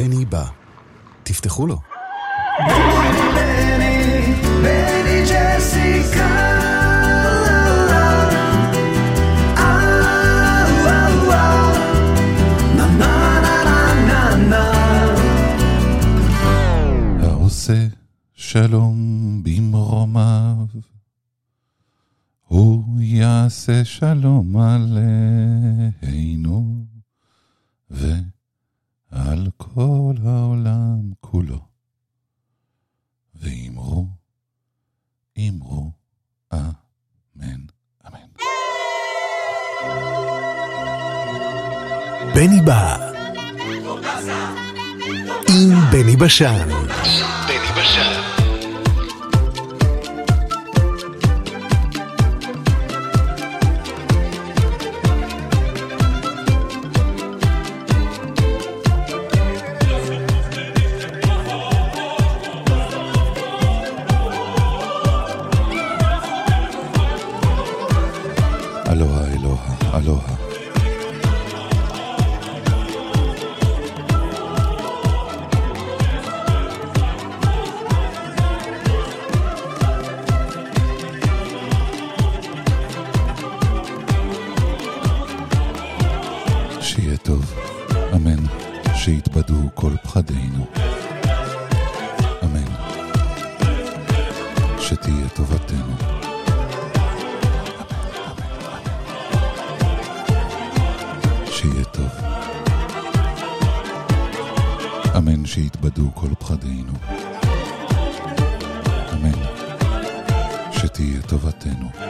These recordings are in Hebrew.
בני בא. תפתחו לו. בני, שלום במרומיו, הוא יעשה שלום עלינו, ו... כל העולם כולו. ואמרו, אמרו, אמן, אמן. בני בא. עם בני בשן. עם בני בשן. אמן שיתבדו כל פחדינו. אמן שתהיה טובתנו.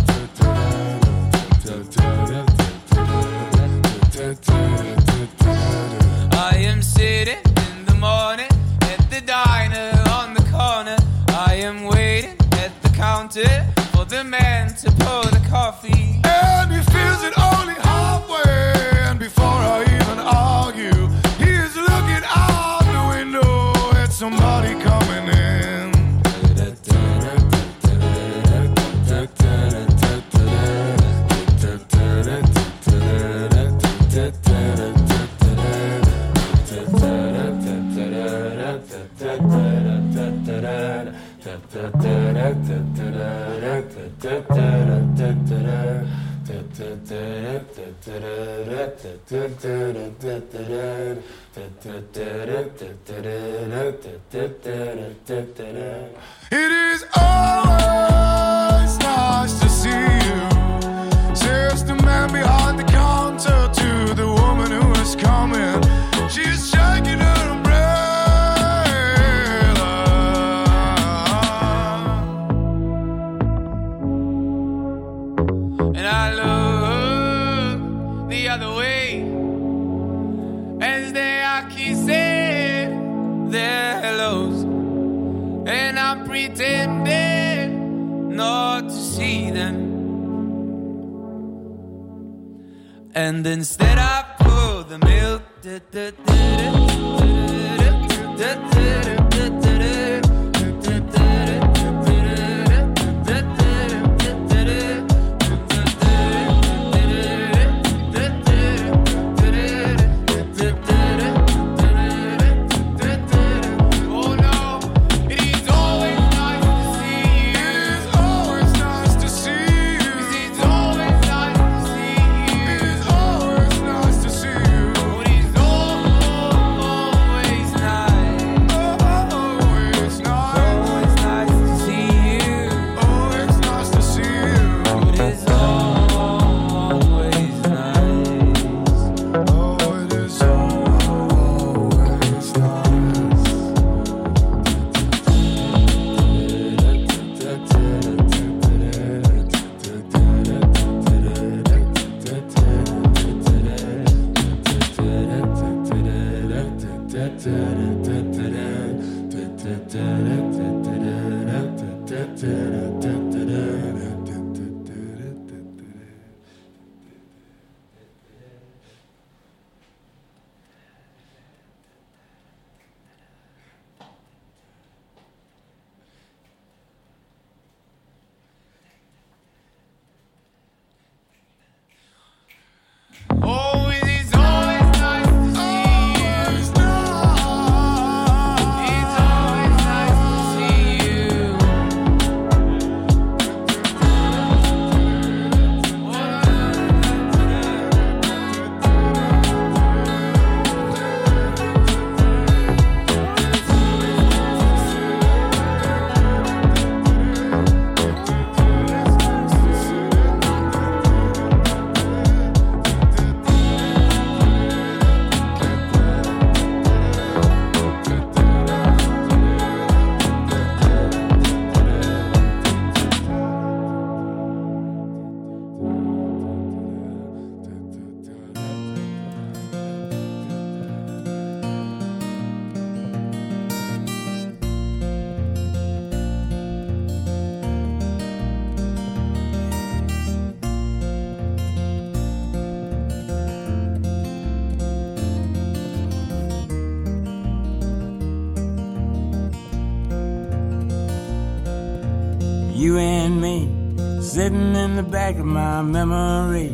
back of my memory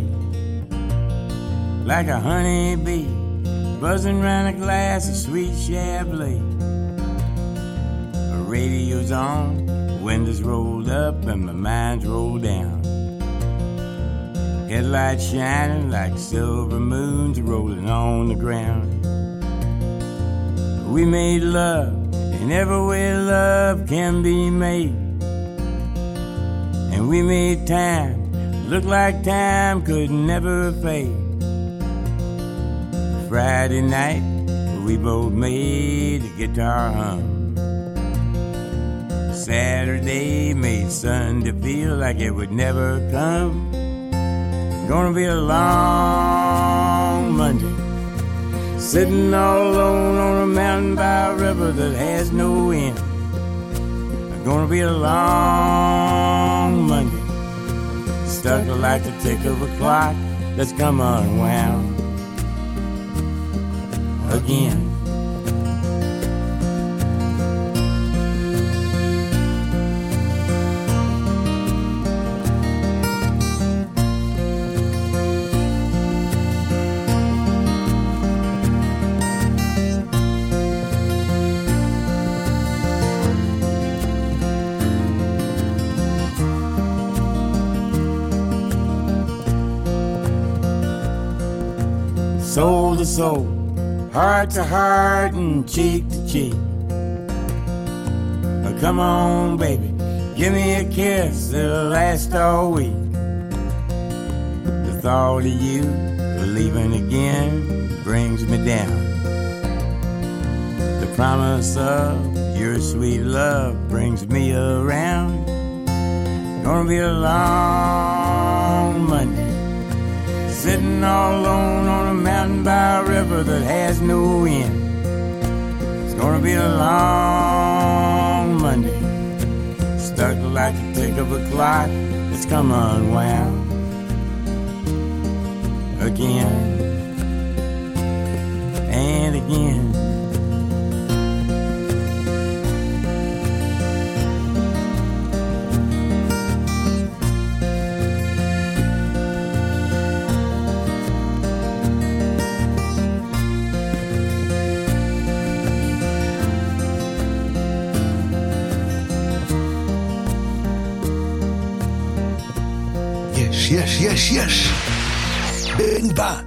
like a honeybee buzzing round a glass of sweet Chablis. The radio's on, windows rolled up, and my mind's rolled down. Headlights shining like silver moons rolling on the ground. We made love in every way love can be made. And we made time look like time could never fade. Friday night, we both made a guitar hum. Saturday made Sunday feel like it would never come. Gonna be a long Monday. Sitting all alone on a mountain by a river that has no end. Gonna be a long. Like the tick of a clock that's come unwound again. Soul heart to heart, and cheek to cheek. Oh, come on, baby, give me a kiss that'll last all week. The thought of you leaving again brings me down. The promise of your sweet love brings me around. Gonna be a long. Sitting all alone on a mountain by a river that has no end. It's gonna be a long Monday. Stuck like the tick of a clock that's come unwound. Again and again. יש, יש, יש. בן בא.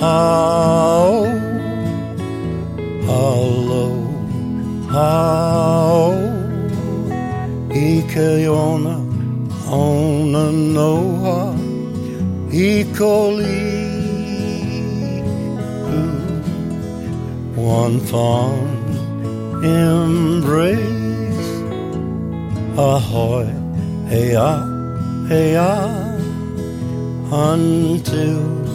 how, how low, how? Ikeyona ona noha. Ikoli. One fond embrace. Ahoy hey ah hey ah until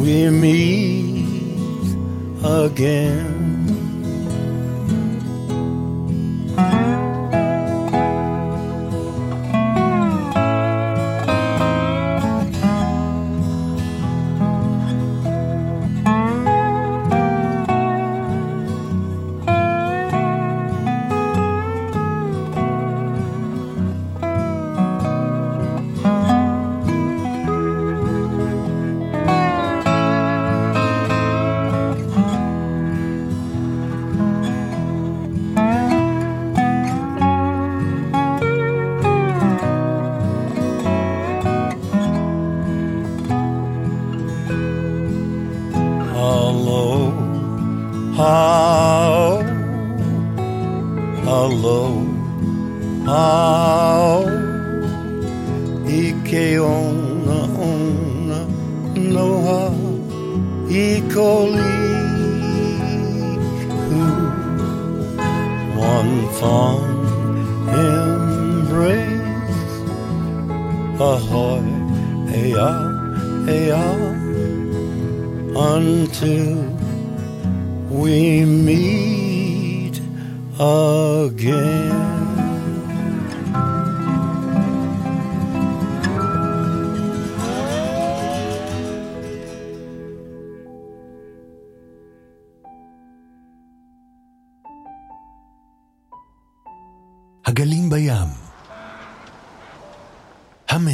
we meet again.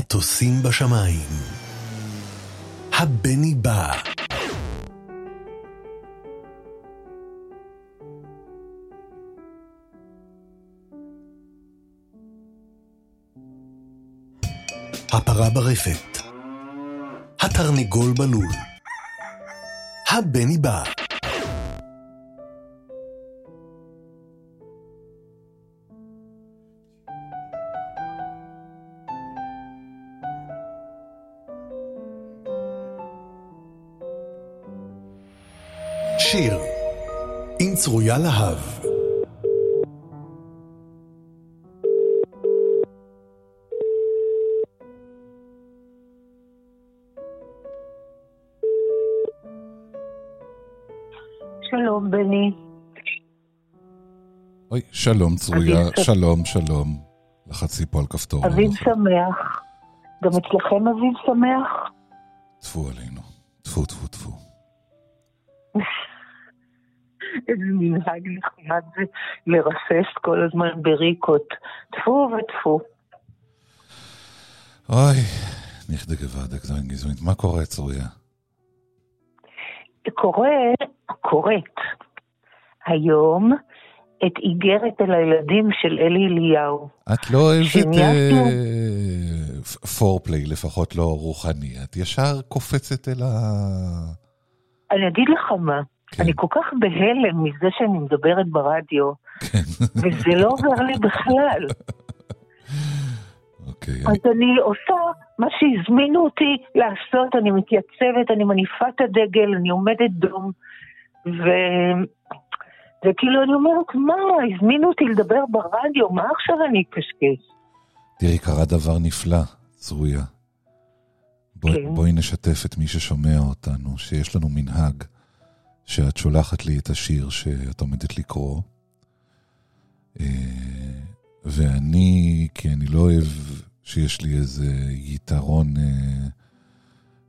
מטוסים בשמיים. הבני בא. הפרה ברפת. התרנגול בלול. הבני בא. צרויה להב שלום, בני. אוי, שלום צרויה. שלום, שלום. לחצי פה על כפתור. אביב. שמח. גם אצלכם אביב שמח? טפו עלינו. טפו, טפו, איזה מנהג נחמד זה לרסס כל הזמן בריקות. טפו וטפו. אוי, נכדה גוואדק, זוין גזעונית. מה קורה, צרויה? קורא, קוראת היום את איגרת אל הילדים של אלי אליהו. את לא אוהבת שנייה, פורפליי, לפחות לא רוחני. את ישר קופצת אל ה... אני אגיד לך מה, כן. אני כל כך בהלם מזה שאני מדברת ברדיו, כן, וזה לא עובר לי בכלל. אוקיי. אז אני עושה מה שהזמינו אותי לעשות, אני מתייצבת, אני מניפה את הדגל, אני עומדת דום, ו... וכאילו אני אומרת, מה, הזמינו אותי לדבר ברדיו, מה עכשיו אני אקשקש? תראי, קרה דבר נפלא, צרויה. בואי, כן. בואי נשתף את מי ששומע אותנו, שיש לנו מנהג שאת שולחת לי את השיר שאת עומדת לקרוא, אה, ואני, כי אני לא אוהב שיש לי איזה יתרון, אה,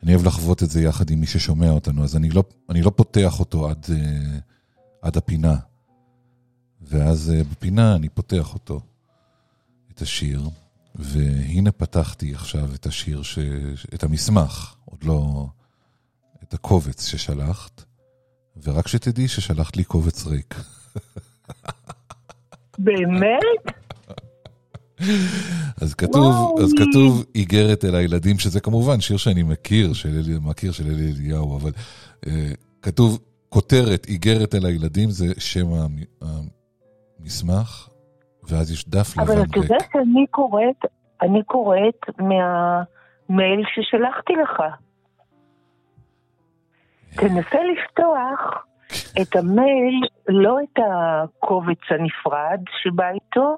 אני אוהב לחוות את זה יחד עם מי ששומע אותנו, אז אני לא, אני לא פותח אותו עד, אה, עד הפינה. ואז בפינה אני פותח אותו, את השיר, והנה פתחתי עכשיו את השיר, ש... את המסמך, עוד לא את הקובץ ששלחת, ורק שתדעי ששלחת לי קובץ ריק. באמת? אז כתוב, וואי. אז כתוב איגרת אל הילדים, שזה כמובן שיר שאני מכיר, של אלי, מכיר של אלי אליהו, אבל אה, כתוב כותרת איגרת אל הילדים, זה שם המ- המסמך, ואז יש דף אבל לבן ריק. יודע שאני קוראת, אני קוראת מהמייל ששלחתי לך. תנסה לפתוח את המייל, לא את הקובץ הנפרד שבא איתו,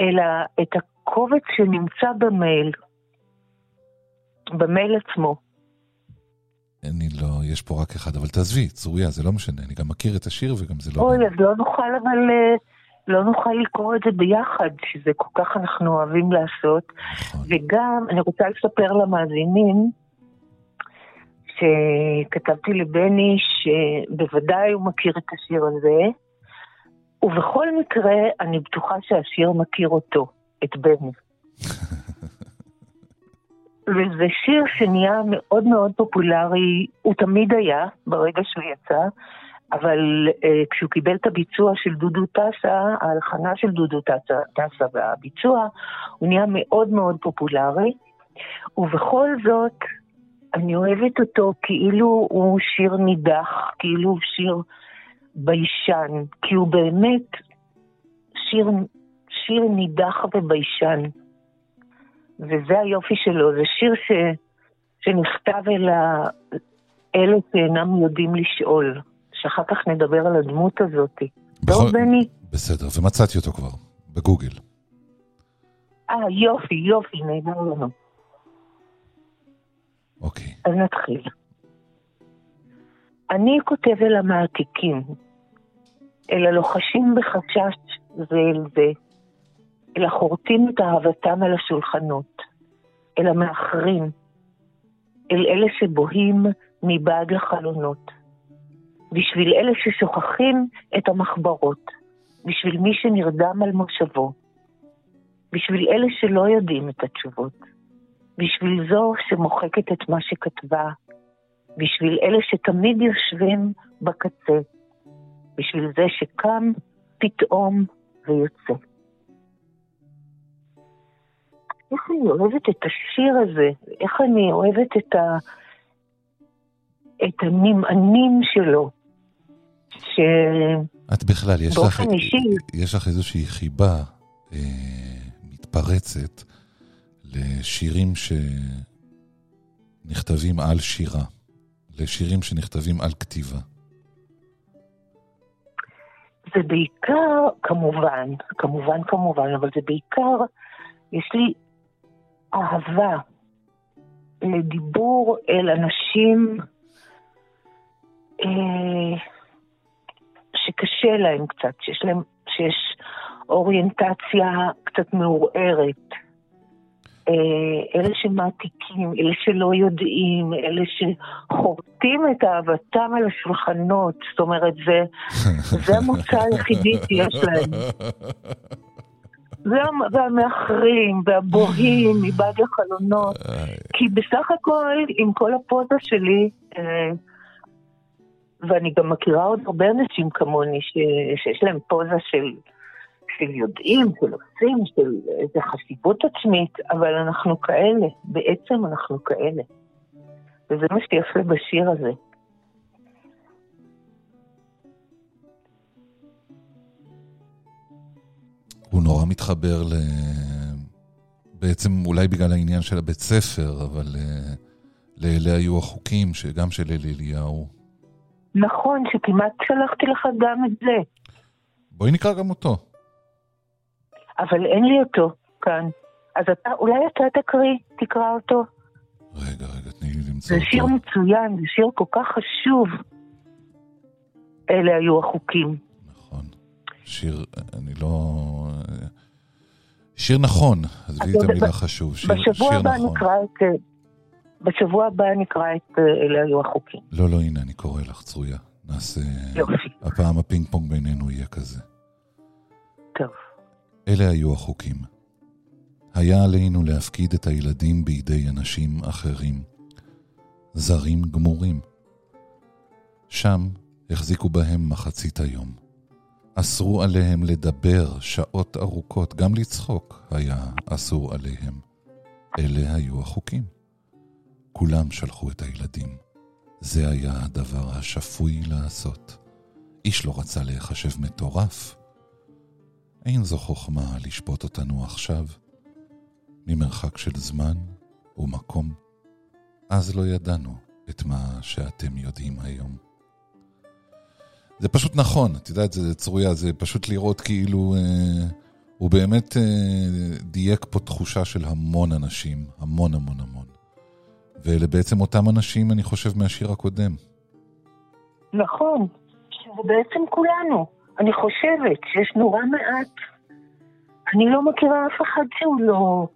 אלא את הקובץ שנמצא במייל. במייל עצמו. אני לא, יש פה רק אחד, אבל תעזבי, צרויה, זה לא משנה, אני גם מכיר את השיר וגם זה לא... אוי, אז לא נוכל אבל, אה, לא נוכל לקרוא את זה ביחד, שזה כל כך אנחנו אוהבים לעשות. נכון. וגם, אני רוצה לספר למאזינים, שכתבתי לבני שבוודאי הוא מכיר את השיר הזה, ובכל מקרה, אני בטוחה שהשיר מכיר אותו, את בני. וזה שיר שנהיה מאוד מאוד פופולרי, הוא תמיד היה, ברגע שהוא יצא, אבל אה, כשהוא קיבל את הביצוע של דודו טסה, ההלחנה של דודו טסה, טסה והביצוע, הוא נהיה מאוד מאוד פופולרי, ובכל זאת, אני אוהבת אותו כאילו הוא שיר נידח, כאילו הוא שיר ביישן, כי הוא באמת שיר, שיר נידח וביישן. וזה היופי שלו, זה שיר ש, שנכתב אל ה... אלה שאינם יודעים לשאול, שאחר כך נדבר על הדמות הזאת. בכל- טוב, בני? בסדר, ומצאתי אותו כבר, בגוגל. אה, יופי, יופי, נהדר לנו. אוקיי. אז נתחיל. אני כותב אל המעתיקים, אל הלוחשים בחשש זה אל זה, אל החורטים את אהבתם על השולחנות, אל המאחרים, אל אלה שבוהים מבעד לחלונות, בשביל אלה ששוכחים את המחברות, בשביל מי שנרדם על מושבו, בשביל אלה שלא יודעים את התשובות, בשביל זו שמוחקת את מה שכתבה, בשביל אלה שתמיד יושבים בקצה, בשביל זה שקם פתאום ויוצא. איך אני אוהבת את השיר הזה, איך אני אוהבת את, ה... את הנמענים שלו, ש... את בכלל, יש לך, אישי. יש לך איזושהי חיבה אה, מתפרצת לשירים שנכתבים על שירה, לשירים שנכתבים על כתיבה. זה בעיקר, כמובן, כמובן, כמובן, אבל זה בעיקר, יש לי אהבה לדיבור אל אנשים אה, שקשה להם קצת, שיש להם, שיש אוריינטציה קצת מעורערת. אה, אלה שמעתיקים, אלה שלא יודעים, אלה שחורטים את אהבתם על השולחנות, זאת אומרת, זה, זה המוצא היחידי שיש להם. וה- והמאחרים, והבוהים מבעד לחלונות. כי בסך הכל, עם כל הפוזה שלי, אה, ואני גם מכירה עוד הרבה אנשים כמוני ש, שיש להם פוזה של, של יודעים, של עושים, של איזו חשיבות עצמית, אבל אנחנו כאלה, בעצם אנחנו כאלה. וזה מה שיפה בשיר הזה. הוא נורא מתחבר ל... בעצם אולי בגלל העניין של הבית ספר, אבל אה, לאלה היו החוקים, שגם של אלי אליהו. נכון, שכמעט שלחתי לך גם את זה, בואי נקרא גם אותו. אבל אין לי אותו כאן. אז אתה, אולי אתה תקריא, תקרא אותו. רגע, רגע, תני לי למצוא זה שיר אותו. מצוין, זה שיר כל כך חשוב. אלה היו החוקים. נכון. שיר, אני לא... שיר נכון, עזבי את המילה ב- חשוב. שיר, בשבוע שיר הבא נכון. נקרא את... אה, בשבוע הבא נקרא את אה, אלה היו החוקים. לא, לא, הנה, אני קורא לך, צרויה. נעשה... יופי. הפעם הפינג פונג בינינו יהיה כזה. טוב. אלה היו החוקים. היה עלינו להפקיד את הילדים בידי אנשים אחרים, זרים גמורים. שם החזיקו בהם מחצית היום. אסרו עליהם לדבר שעות ארוכות, גם לצחוק היה אסור עליהם. אלה היו החוקים. כולם שלחו את הילדים. זה היה הדבר השפוי לעשות. איש לא רצה להיחשב מטורף. אין זו חוכמה לשפוט אותנו עכשיו, ממרחק של זמן ומקום. אז לא ידענו את מה שאתם יודעים היום. זה פשוט נכון, את יודעת, זה צרויה, זה פשוט לראות כאילו... אה, הוא באמת אה, דייק פה תחושה של המון אנשים, המון המון המון. ואלה בעצם אותם אנשים, אני חושב, מהשיר הקודם. נכון, שזה בעצם כולנו. אני חושבת שיש נורא מעט. אני לא מכירה אף אחד שהוא לא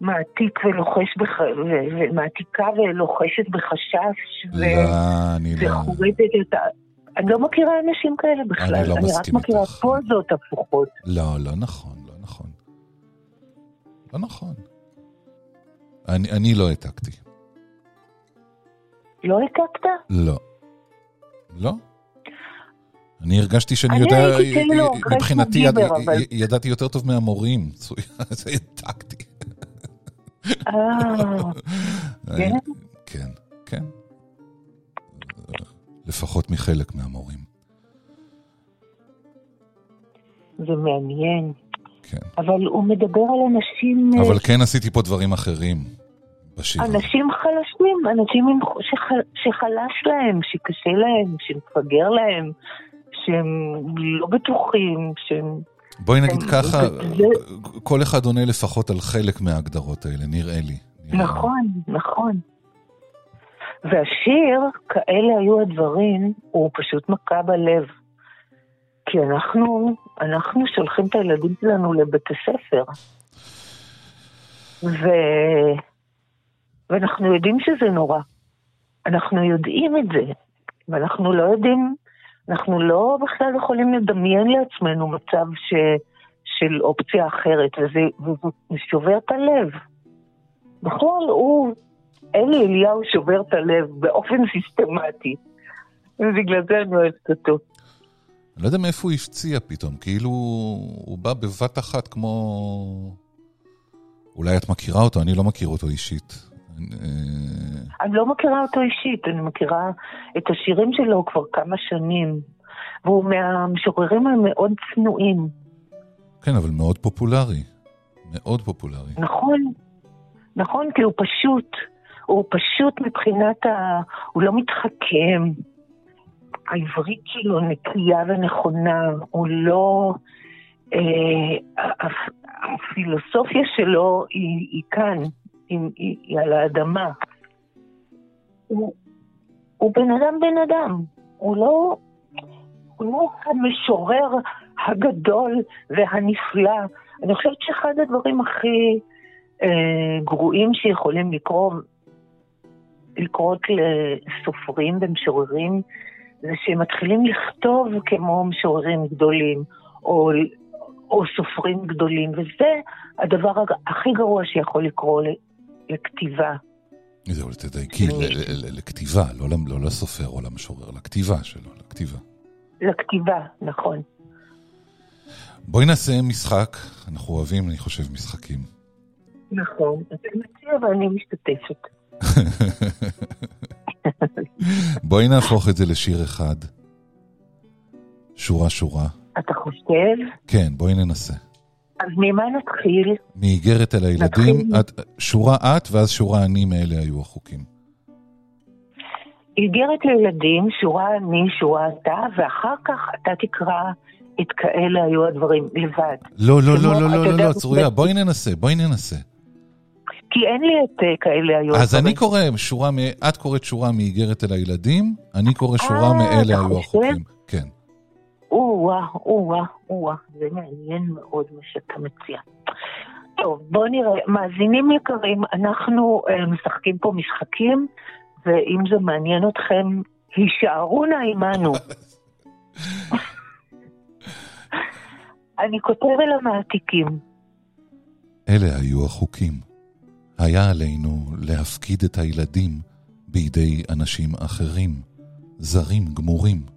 מעתיק ולוחש בח... ו- ומעתיקה ולוחשת בחשש ו... לא, אני לא... וחורטת את ה... אני לא מכירה אנשים כאלה בכלל, אני לא אני רק מכירה איתך. פוזות הפוכות. לא, לא נכון, לא נכון. לא נכון. אני, אני לא העתקתי. לא העתקת? לא. לא. אני הרגשתי שאני אני יודע, כאילו מבחינתי ידעתי יותר טוב מהמורים. אז העתקתי. אה, כן? כן, כן. לפחות מחלק מהמורים. זה מעניין. כן. אבל הוא מדבר על אנשים... אה, אבל כן עשיתי פה דברים אחרים בשיר. אנשים חלשים, אנשים שחלש להם, שקשה להם, שמפגר להם, שהם לא בטוחים, שהם... בואי נגיד הם- ככה, זה- כל אחד עונה לפחות על חלק מההגדרות האלה, נראה לי. נראה לי. נכון, נכון. והשיר, כאלה היו הדברים, הוא פשוט מכה בלב. כי אנחנו, אנחנו שולחים את הילדים שלנו לבית הספר. ו... ואנחנו יודעים שזה נורא. אנחנו יודעים את זה, ואנחנו לא יודעים, אנחנו לא בכלל יכולים לדמיין לעצמנו מצב ש... של אופציה אחרת, וזה, שובר את הלב. בכלל, הוא, אלי אליהו שובר את הלב באופן סיסטמטי. ובגלל זה אני אוהבת אותו. אני לא יודע מאיפה הוא הפציע פתאום, כאילו הוא בא בבת אחת כמו... אולי את מכירה אותו, אני לא מכיר אותו אישית. אה, אני לא מכירה אותו אישית, אני מכירה את השירים שלו כבר כמה שנים. והוא מהמשוררים המאוד צנועים. כן, אבל מאוד פופולרי. מאוד פופולרי. נכון, נכון, כי הוא פשוט, הוא פשוט מבחינת ה... הוא לא מתחכם. העברית שלו נקייה ונכונה, הוא לא... אה, הפילוסופיה שלו היא, היא כאן, היא, היא על האדמה. הוא, הוא בן אדם בן אדם, הוא לא, הוא לא המשורר הגדול והנפלא. אני חושבת שאחד הדברים הכי אה, גרועים שיכולים לקרות, לקרות לסופרים ומשוררים, זה שהם מתחילים לכתוב כמו משוררים גדולים, או, או סופרים גדולים, וזה הדבר הכי גרוע שיכול לקרות לכתיבה. זהו, תדייקי, לכתיבה, לא, לא לסופר או למשורר, לכתיבה שלו, לכתיבה. לכתיבה, נכון. בואי נעשה משחק, אנחנו אוהבים, אני חושב, משחקים. נכון, אתה מציע ואני משתתפת. בואי נהפוך את זה לשיר אחד. שורה שורה. אתה חושב? כן, בואי ננסה. אז ממה נתחיל? מאיגרת אל הילדים, את, שורה את ואז שורה אני מאלה היו החוקים. איגרת לילדים, שורה אני, שורה אתה, ואחר כך אתה תקרא את כאלה היו הדברים לבד. לא, לא, לא, לא, לא, לא, לא, צרויה, בואי ננסה, בואי ננסה. כי אין לי את uh, כאלה היו. אז אני קורא שורה. את קוראת שורה מאיגרת אל הילדים, אני קורא שורה אה, מאלה היו החוקים. או-אה, או-אה, או-אה, זה מעניין מאוד מה שאתה מציע. טוב, בואו נראה, מאזינים יקרים, אנחנו uh, משחקים פה משחקים, ואם זה מעניין אתכם, הישארו נא עמנו. אני כותב אל המעתיקים. אלה היו החוקים. היה עלינו להפקיד את הילדים בידי אנשים אחרים, זרים גמורים.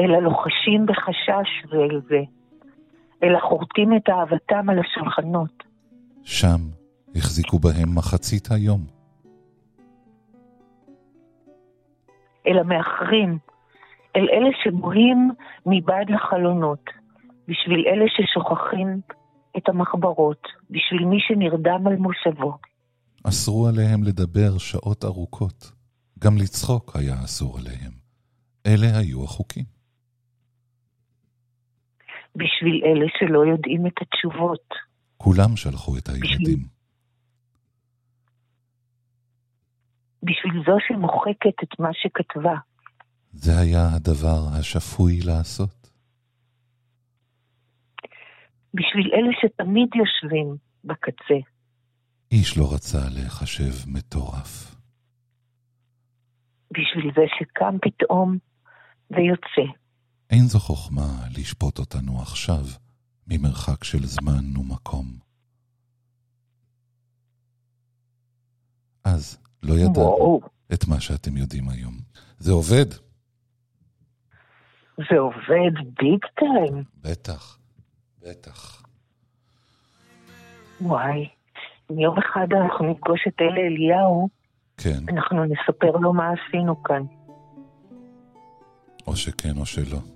אל הלוחשים בחשש זה, אל החורטים את אהבתם על השולחנות. שם החזיקו בהם מחצית היום. אל המאחרים, אל אלה שבוהים מבעד לחלונות, בשביל אלה ששוכחים את המחברות, בשביל מי שנרדם על מושבו. אסרו עליהם לדבר שעות ארוכות, גם לצחוק היה אסור עליהם. אלה היו החוקים. בשביל אלה שלא יודעים את התשובות. כולם שלחו את הילדים. בשביל, בשביל זו שמוחקת את מה שכתבה. זה היה הדבר השפוי לעשות. בשביל אלה שתמיד יושבים בקצה. איש לא רצה להיחשב מטורף. בשביל זה שקם פתאום ויוצא. אין זו חוכמה לשפוט אותנו עכשיו ממרחק של זמן ומקום. אז לא ידענו את מה שאתם יודעים היום. זה עובד. זה עובד ביג טיים. בטח, בטח. וואי, יום אחד אנחנו נפגוש את אלה אליהו, כן. אנחנו נספר לו מה עשינו כאן. או שכן או שלא.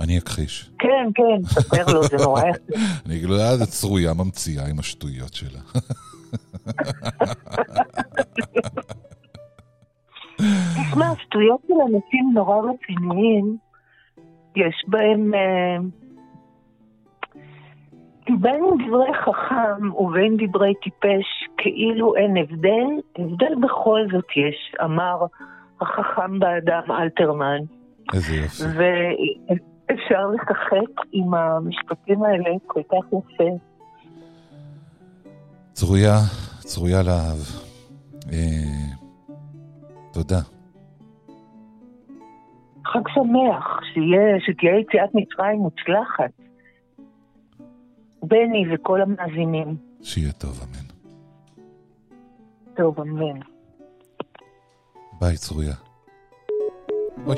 אני אכחיש. כן, כן, ספר לו, זה נורא יפה. אני אגיד לו, אה, זה צרויה ממציאה עם השטויות שלה. תשמע, השטויות של אנשים נורא רציניים, יש בהם... אה, בין דברי חכם ובין דברי טיפש כאילו אין הבדל, הבדל בכל זאת יש, אמר החכם באדם אלתרמן. איזה יופי. ואפשר לשחק עם המשפטים האלה כל כך יפה. צרויה, צרויה להב. אה, תודה. חג שמח, שיה, שתהיה יציאת מצרים מוצלחת. בני וכל המאזינים. שיהיה טוב, אמן. טוב, אמן. ביי, צרויה. אוי.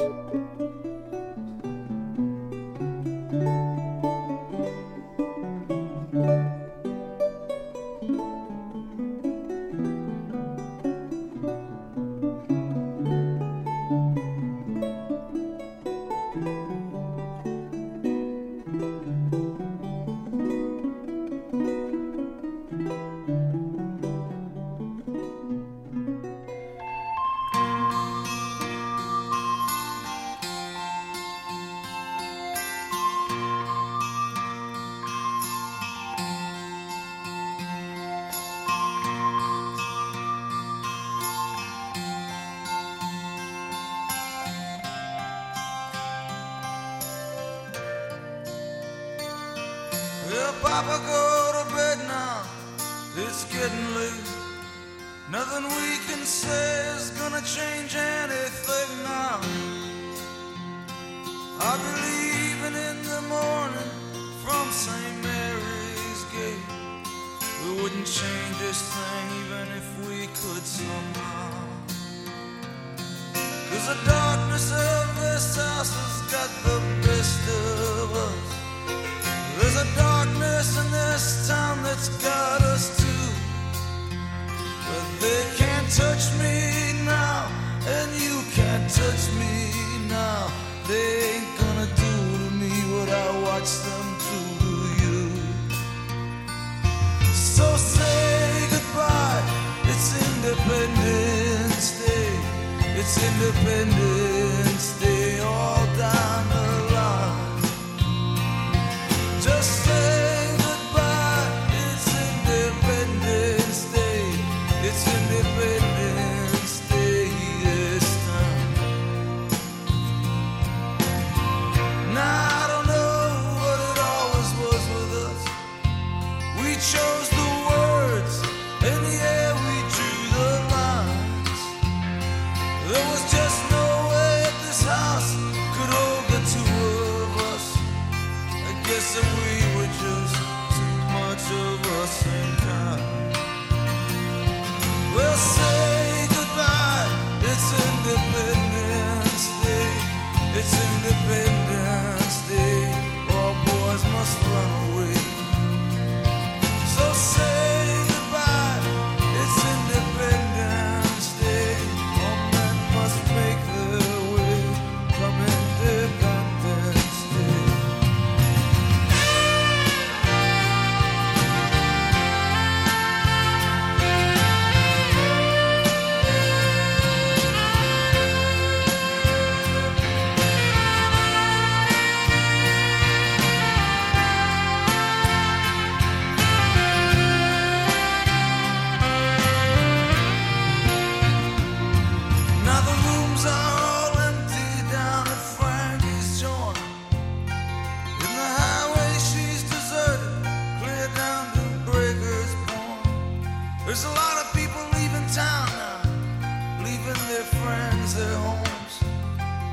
So say goodbye, it's Independence Day. It's Independence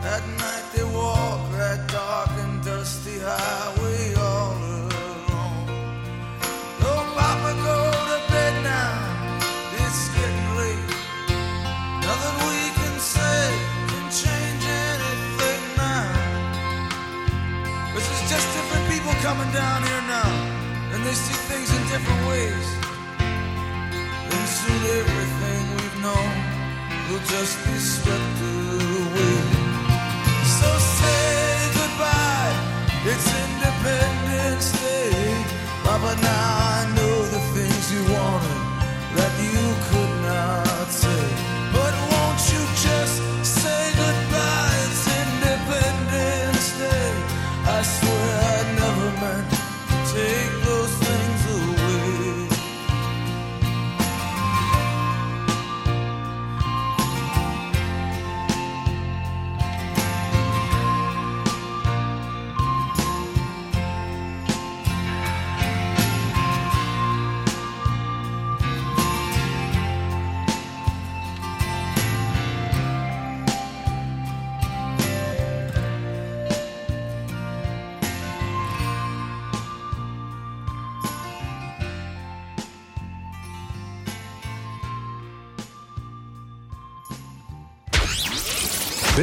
At night they walk that dark and dusty highway all alone. Papa, go to bed now. It's getting late. Nothing we can say can change anything now. Just different people coming down here now, and they see things in different ways. And soon everything we've known will just be swept away. but now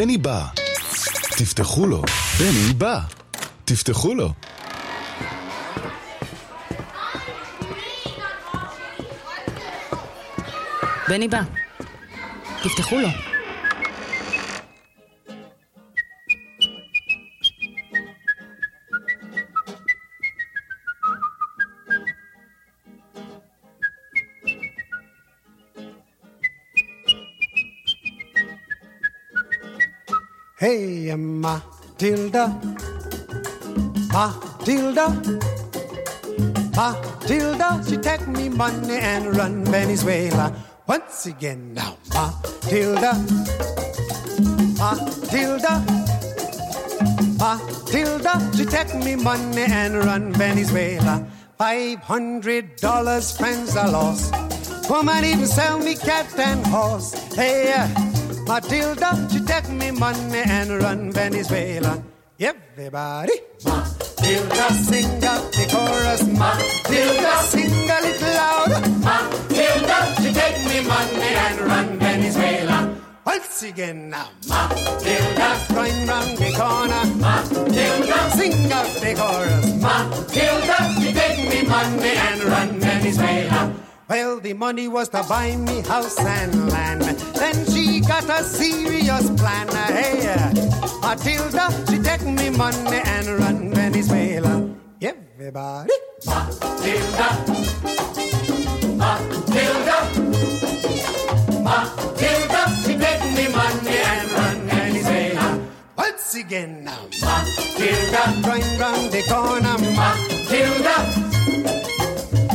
בני בא. תפתחו לו. בני בא. תפתחו לו. בני בא. תפתחו לו. Hey, Matilda, Matilda, Matilda, she take me money and run Venezuela. Once again now, Matilda, Matilda, Matilda, she take me money and run Venezuela. Five hundred dollars, friends are lost. Woman even sell me cat and horse. Hey, uh, Matilda, she take me money and run Venezuela. Everybody, Matilda, sing out the chorus. Matilda, sing a little louder. Matilda, she take me money and run Venezuela. Once again now, Matilda, going round the corner. Matilda, sing out the chorus. Matilda, she take me money and run Venezuela. Well, the money was to buy me house and land. Then she got a serious plan. Hey, uh, Matilda, she take me money and run Venezuela. Everybody, Matilda, Matilda, Matilda, she take me money and run Venezuela. Once again now, Matilda, going round the corner. Matilda,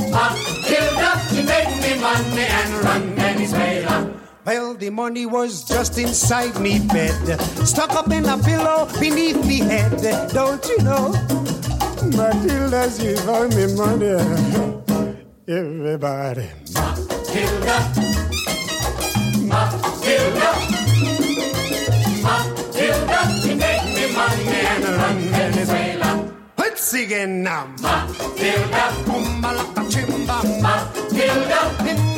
Matilda, she take me money and run Venezuela. Well, the money was just inside me bed, stuck up in a pillow beneath me head. Don't you know? Matilda, she found me money. Everybody. Matilda. Matilda. Matilda, she take me money and run Venezuela. Once again now, Matilda, chimba, Matilda,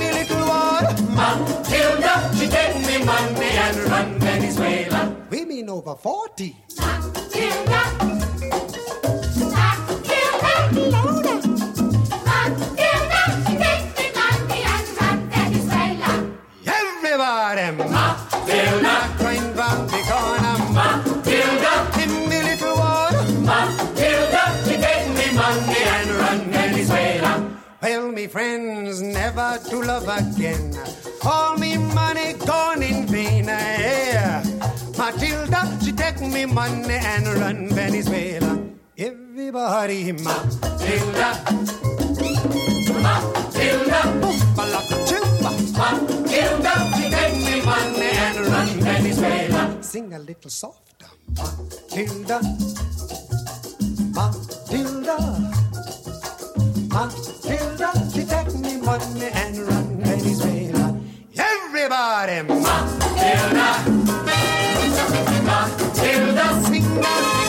over 40. Matilda, Matilda, louder. Matilda, she take me money and run Venezuela. Everybody, Matilda, going round the corner, Matilda, in me little water, Matilda, she take me money and run Venezuela. Well, me friends, never to love again. Everybody, Matilda. Matilda. Boombalaka chimba. Matilda, she take me money and run Venezuela. Sing a little softer. Matilda. Matilda. Matilda, she take me money and run Venezuela. Everybody, Matilda. Matilda, sing out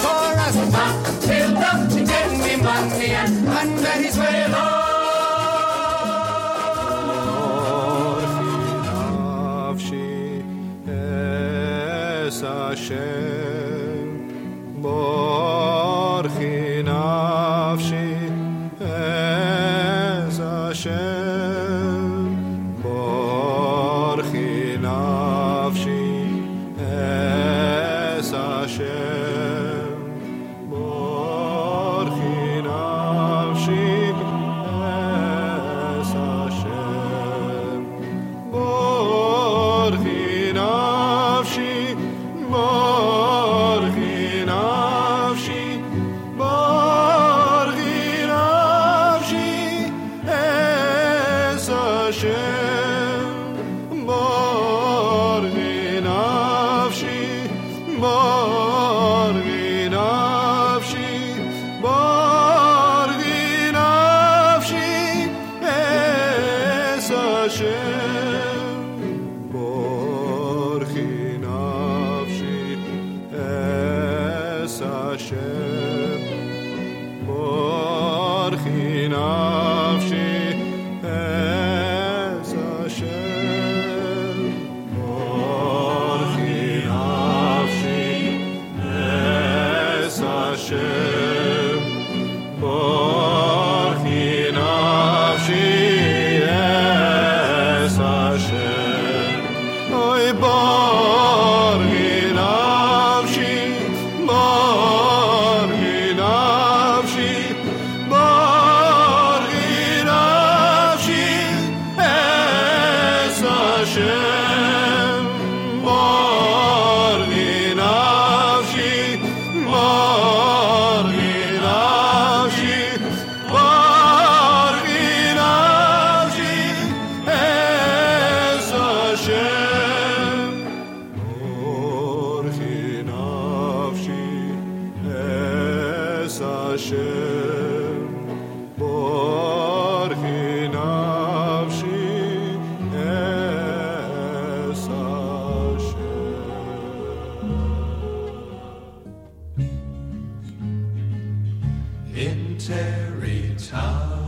grande Israelor finavshi es Hashem. Bor finavshi es Hashem. in Terrytown.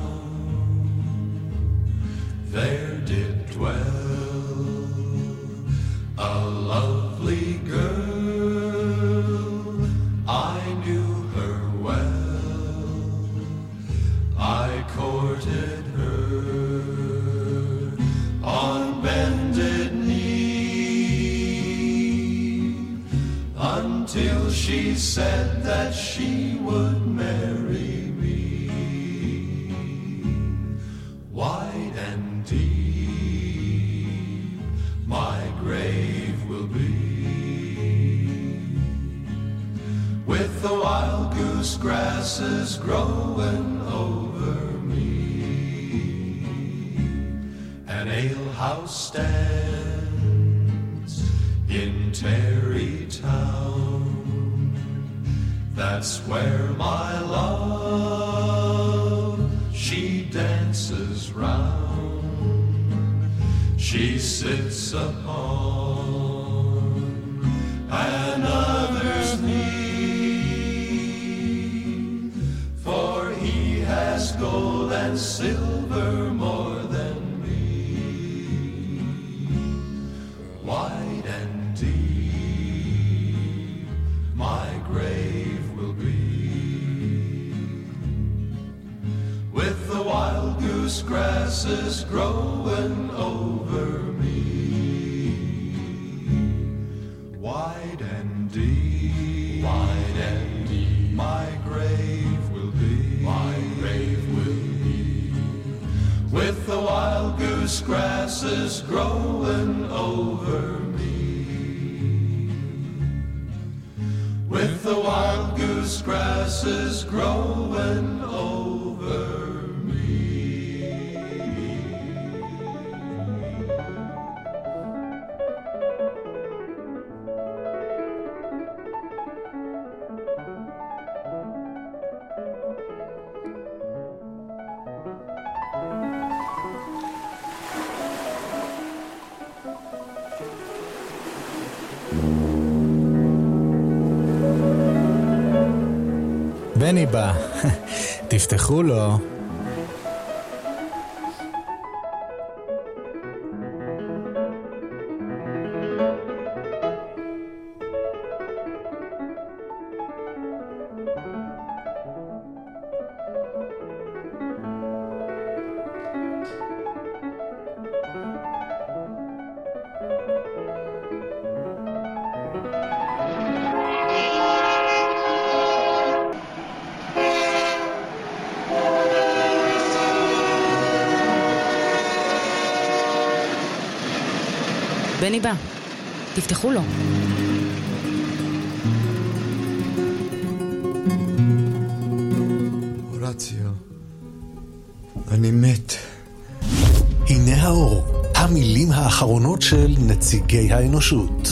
over me. With the wild goose grasses growing over תפתחו לו. תפתחו לו. אורציו, אני מת. הנה האור, המילים האחרונות של נציגי האנושות.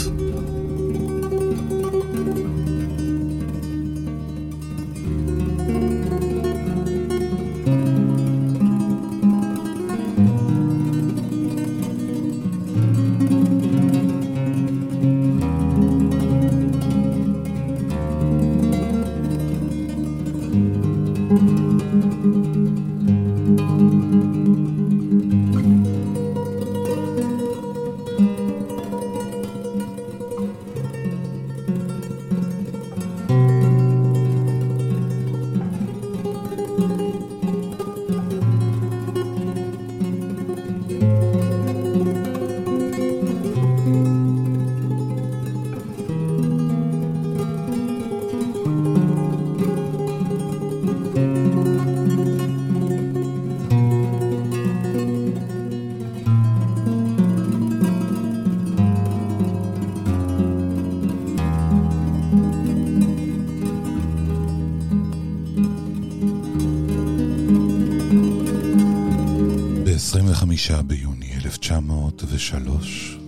ושלוש.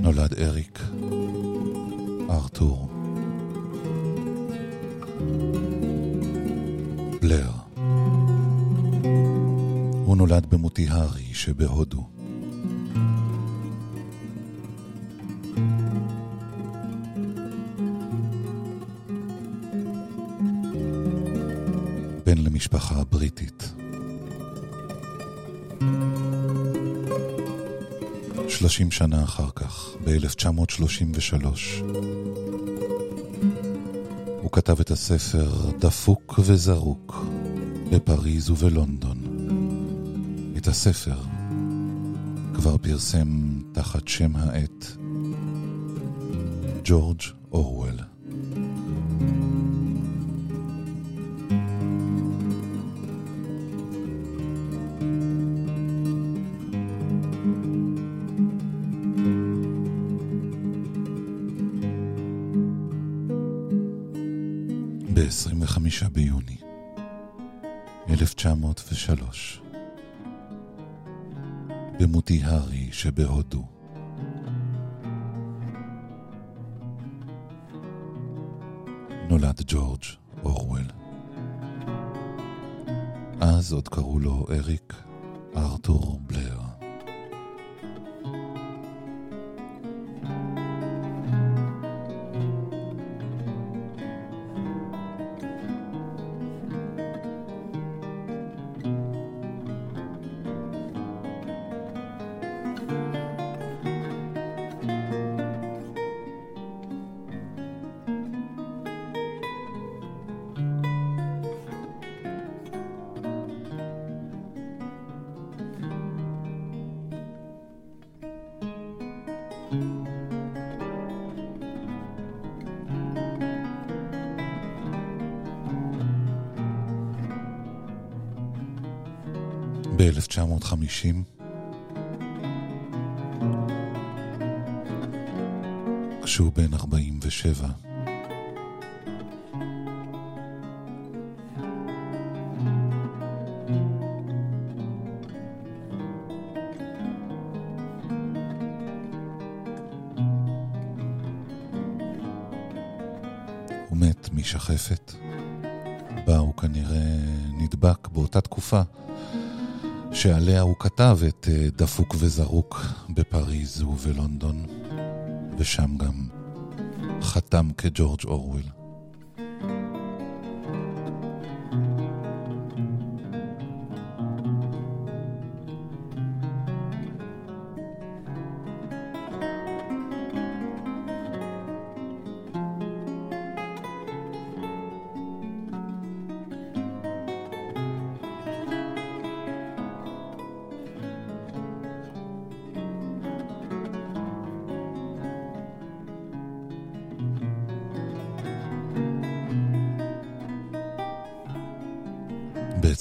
נולד אריק ארתור. בלר. הוא נולד במוטיהרי שבהודו. 30 שנה אחר כך, ב-1933, הוא כתב את הספר דפוק וזרוק בפריז ובלונדון. את הספר כבר פרסם תחת שם העט ג'ורג' אורוול. ב-25 ביוני 1903 במוטיהרי שבהודו נולד ג'ורג' אורוול. אז עוד קראו לו אריק ארתור בלר. 47 הוא מת משחפת. בה הוא כנראה נדבק באותה תקופה שעליה הוא כתב את אה, דפוק וזרוק בפריז ובלונדון, ושם גם חתם כג'ורג' אורוול.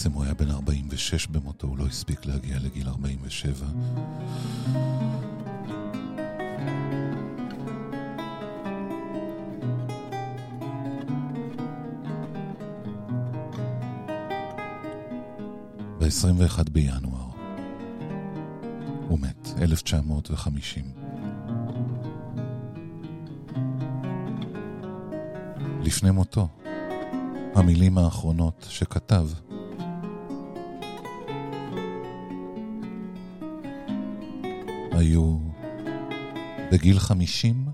בעצם הוא היה בן 46 במותו, הוא לא הספיק להגיע לגיל 47. ב-21 בינואר הוא מת, 1950. לפני מותו, המילים האחרונות שכתב היו בגיל חמישים,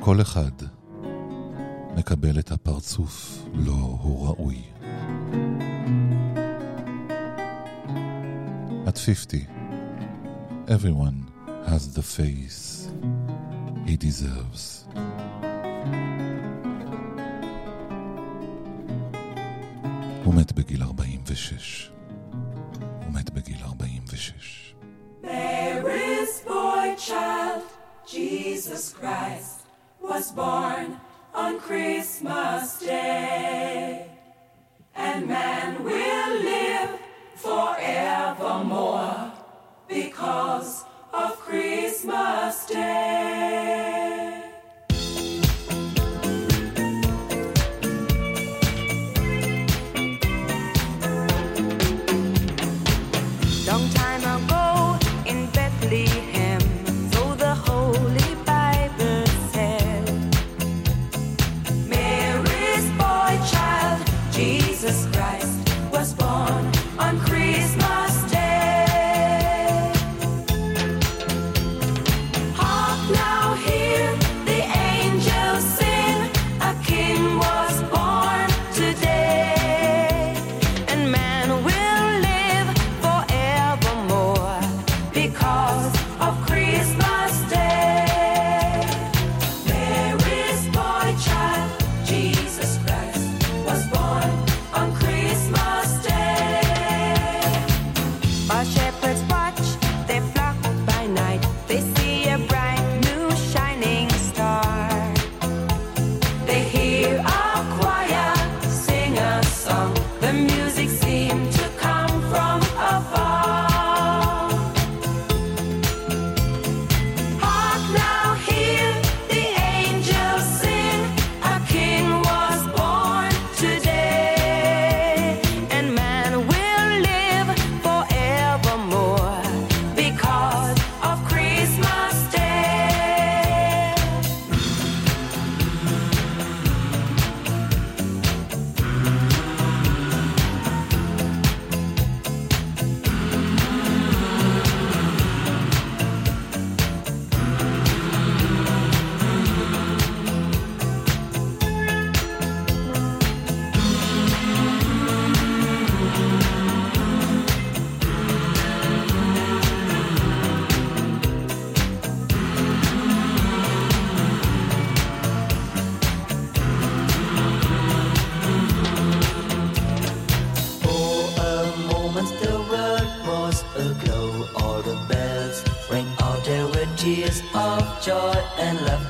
כל אחד מקבל את הפרצוף לו הוא ראוי. At 50, everyone has the face he deserves. הוא מת בגיל 46. Was born on Christmas Day. And man will live forevermore because of Christmas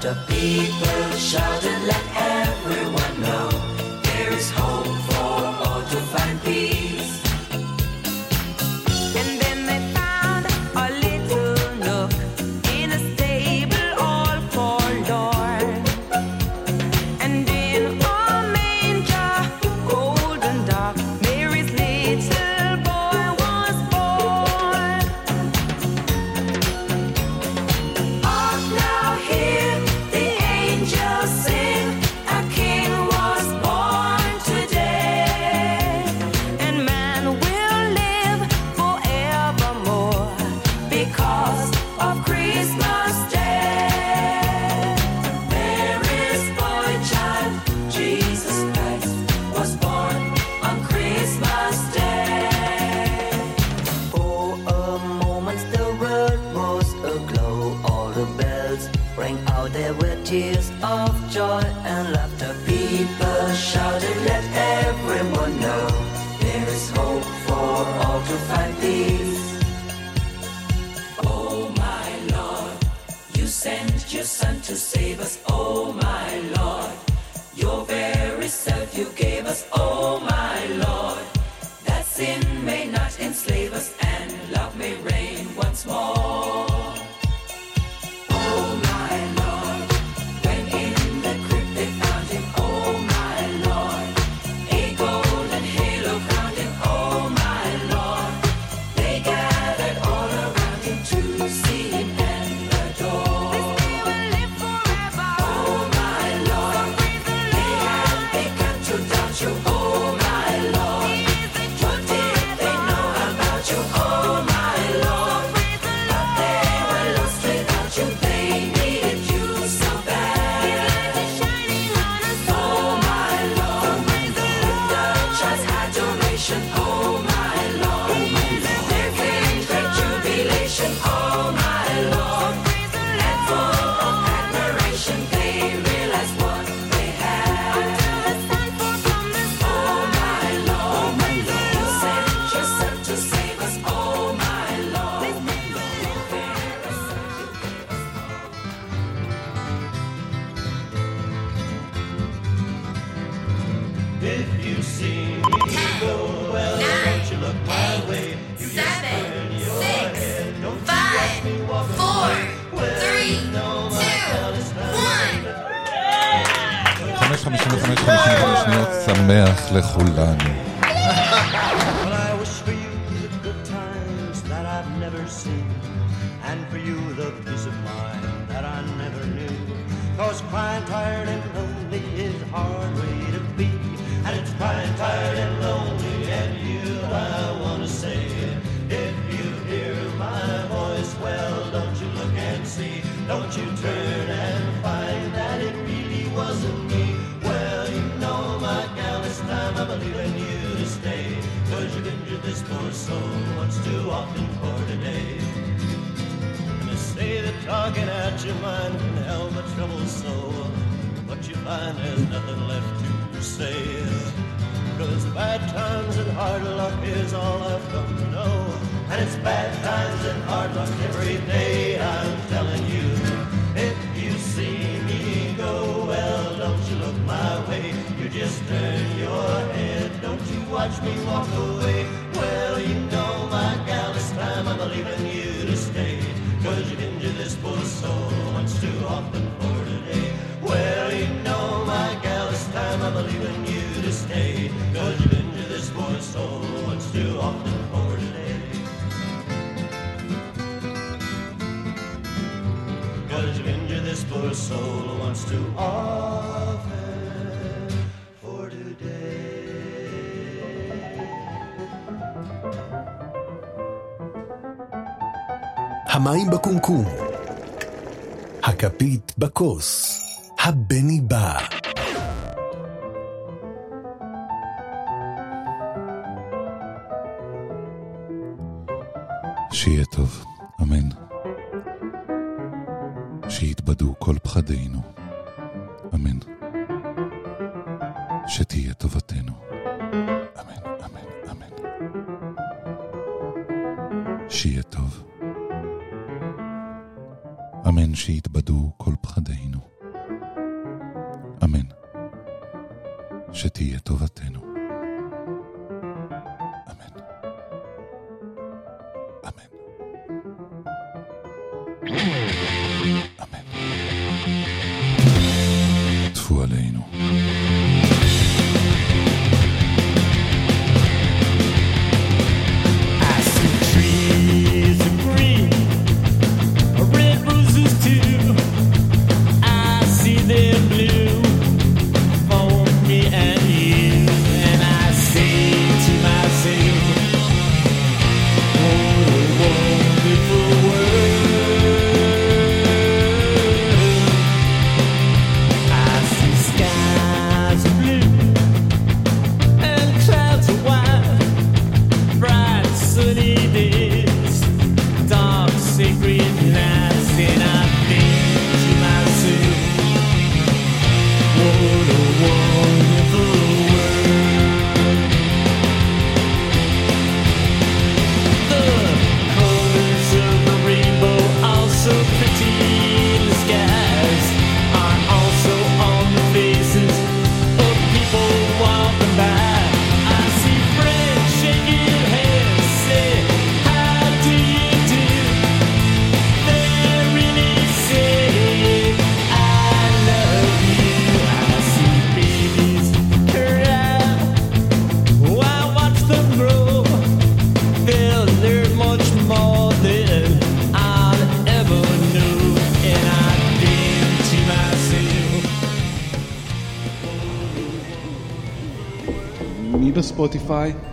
the people. de Hulda treasured into this poor soul once too often for today. And they say that talking out your mind can help a troubled soul, but you find there's nothing left to say. Cause bad times and hard luck is all I've come to know. And it's bad times and hard luck every day, I'm telling you. watch me walk away. Well, you know my gal, it's time I'm leaving you to stay. Cause you can do this poor soul once too often for today. Well, you know my gal, it's time I'm leaving you to stay. Cause you can do this poor soul once too often for today. Cause you can do this poor soul once too often. המים בקומקום, הכפית בכוס, הבני בא. שיהיה טוב, אמן. שיתבדו כל פחדינו, אמן. שתהיה טובתנו, אמן. שיתבדו כל פחדינו. אמן שתהיה טובתנו. Bye.